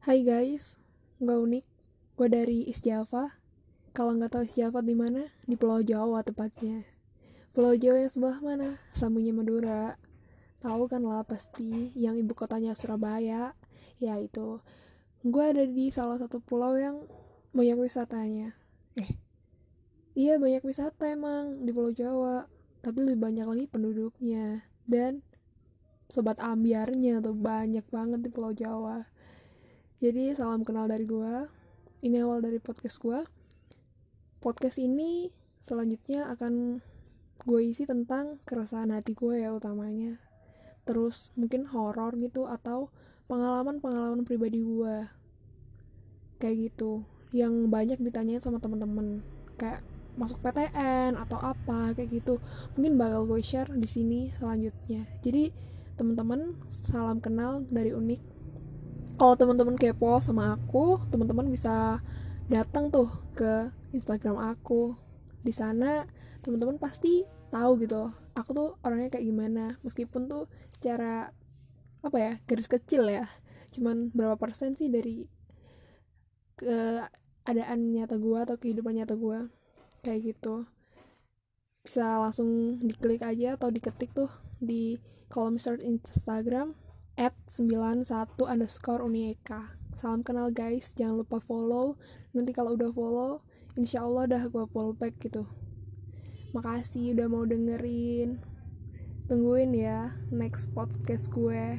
Hai guys, gue unik. Gue dari East Java. Kalau nggak tahu East Java di mana? Di Pulau Jawa tepatnya. Pulau Jawa yang sebelah mana? Sambungnya Madura. Tahu kan lah pasti yang ibu kotanya Surabaya. Ya itu. Gue ada di salah satu pulau yang banyak wisatanya. Eh, iya banyak wisata emang di Pulau Jawa. Tapi lebih banyak lagi penduduknya. Dan sobat ambiarnya tuh banyak banget di Pulau Jawa jadi salam kenal dari gue. Ini awal dari podcast gue. Podcast ini selanjutnya akan gue isi tentang keresahan hati gue ya utamanya. Terus mungkin horor gitu atau pengalaman-pengalaman pribadi gue. Kayak gitu. Yang banyak ditanyain sama temen-temen. Kayak masuk PTN atau apa kayak gitu. Mungkin bakal gue share di sini selanjutnya. Jadi teman-teman salam kenal dari Unik kalau teman-teman kepo sama aku teman-teman bisa datang tuh ke Instagram aku. Di sana teman-teman pasti tahu gitu aku tuh orangnya kayak gimana. Meskipun tuh secara apa ya garis kecil ya cuman berapa persen sih dari keadaan nyata gue atau kehidupan nyata gue kayak gitu. Bisa langsung diklik aja atau diketik tuh di kolom search Instagram at 91 underscore unieka. Salam kenal guys. Jangan lupa follow. Nanti kalau udah follow insya Allah udah gue follow back gitu. Makasih udah mau dengerin. Tungguin ya next podcast gue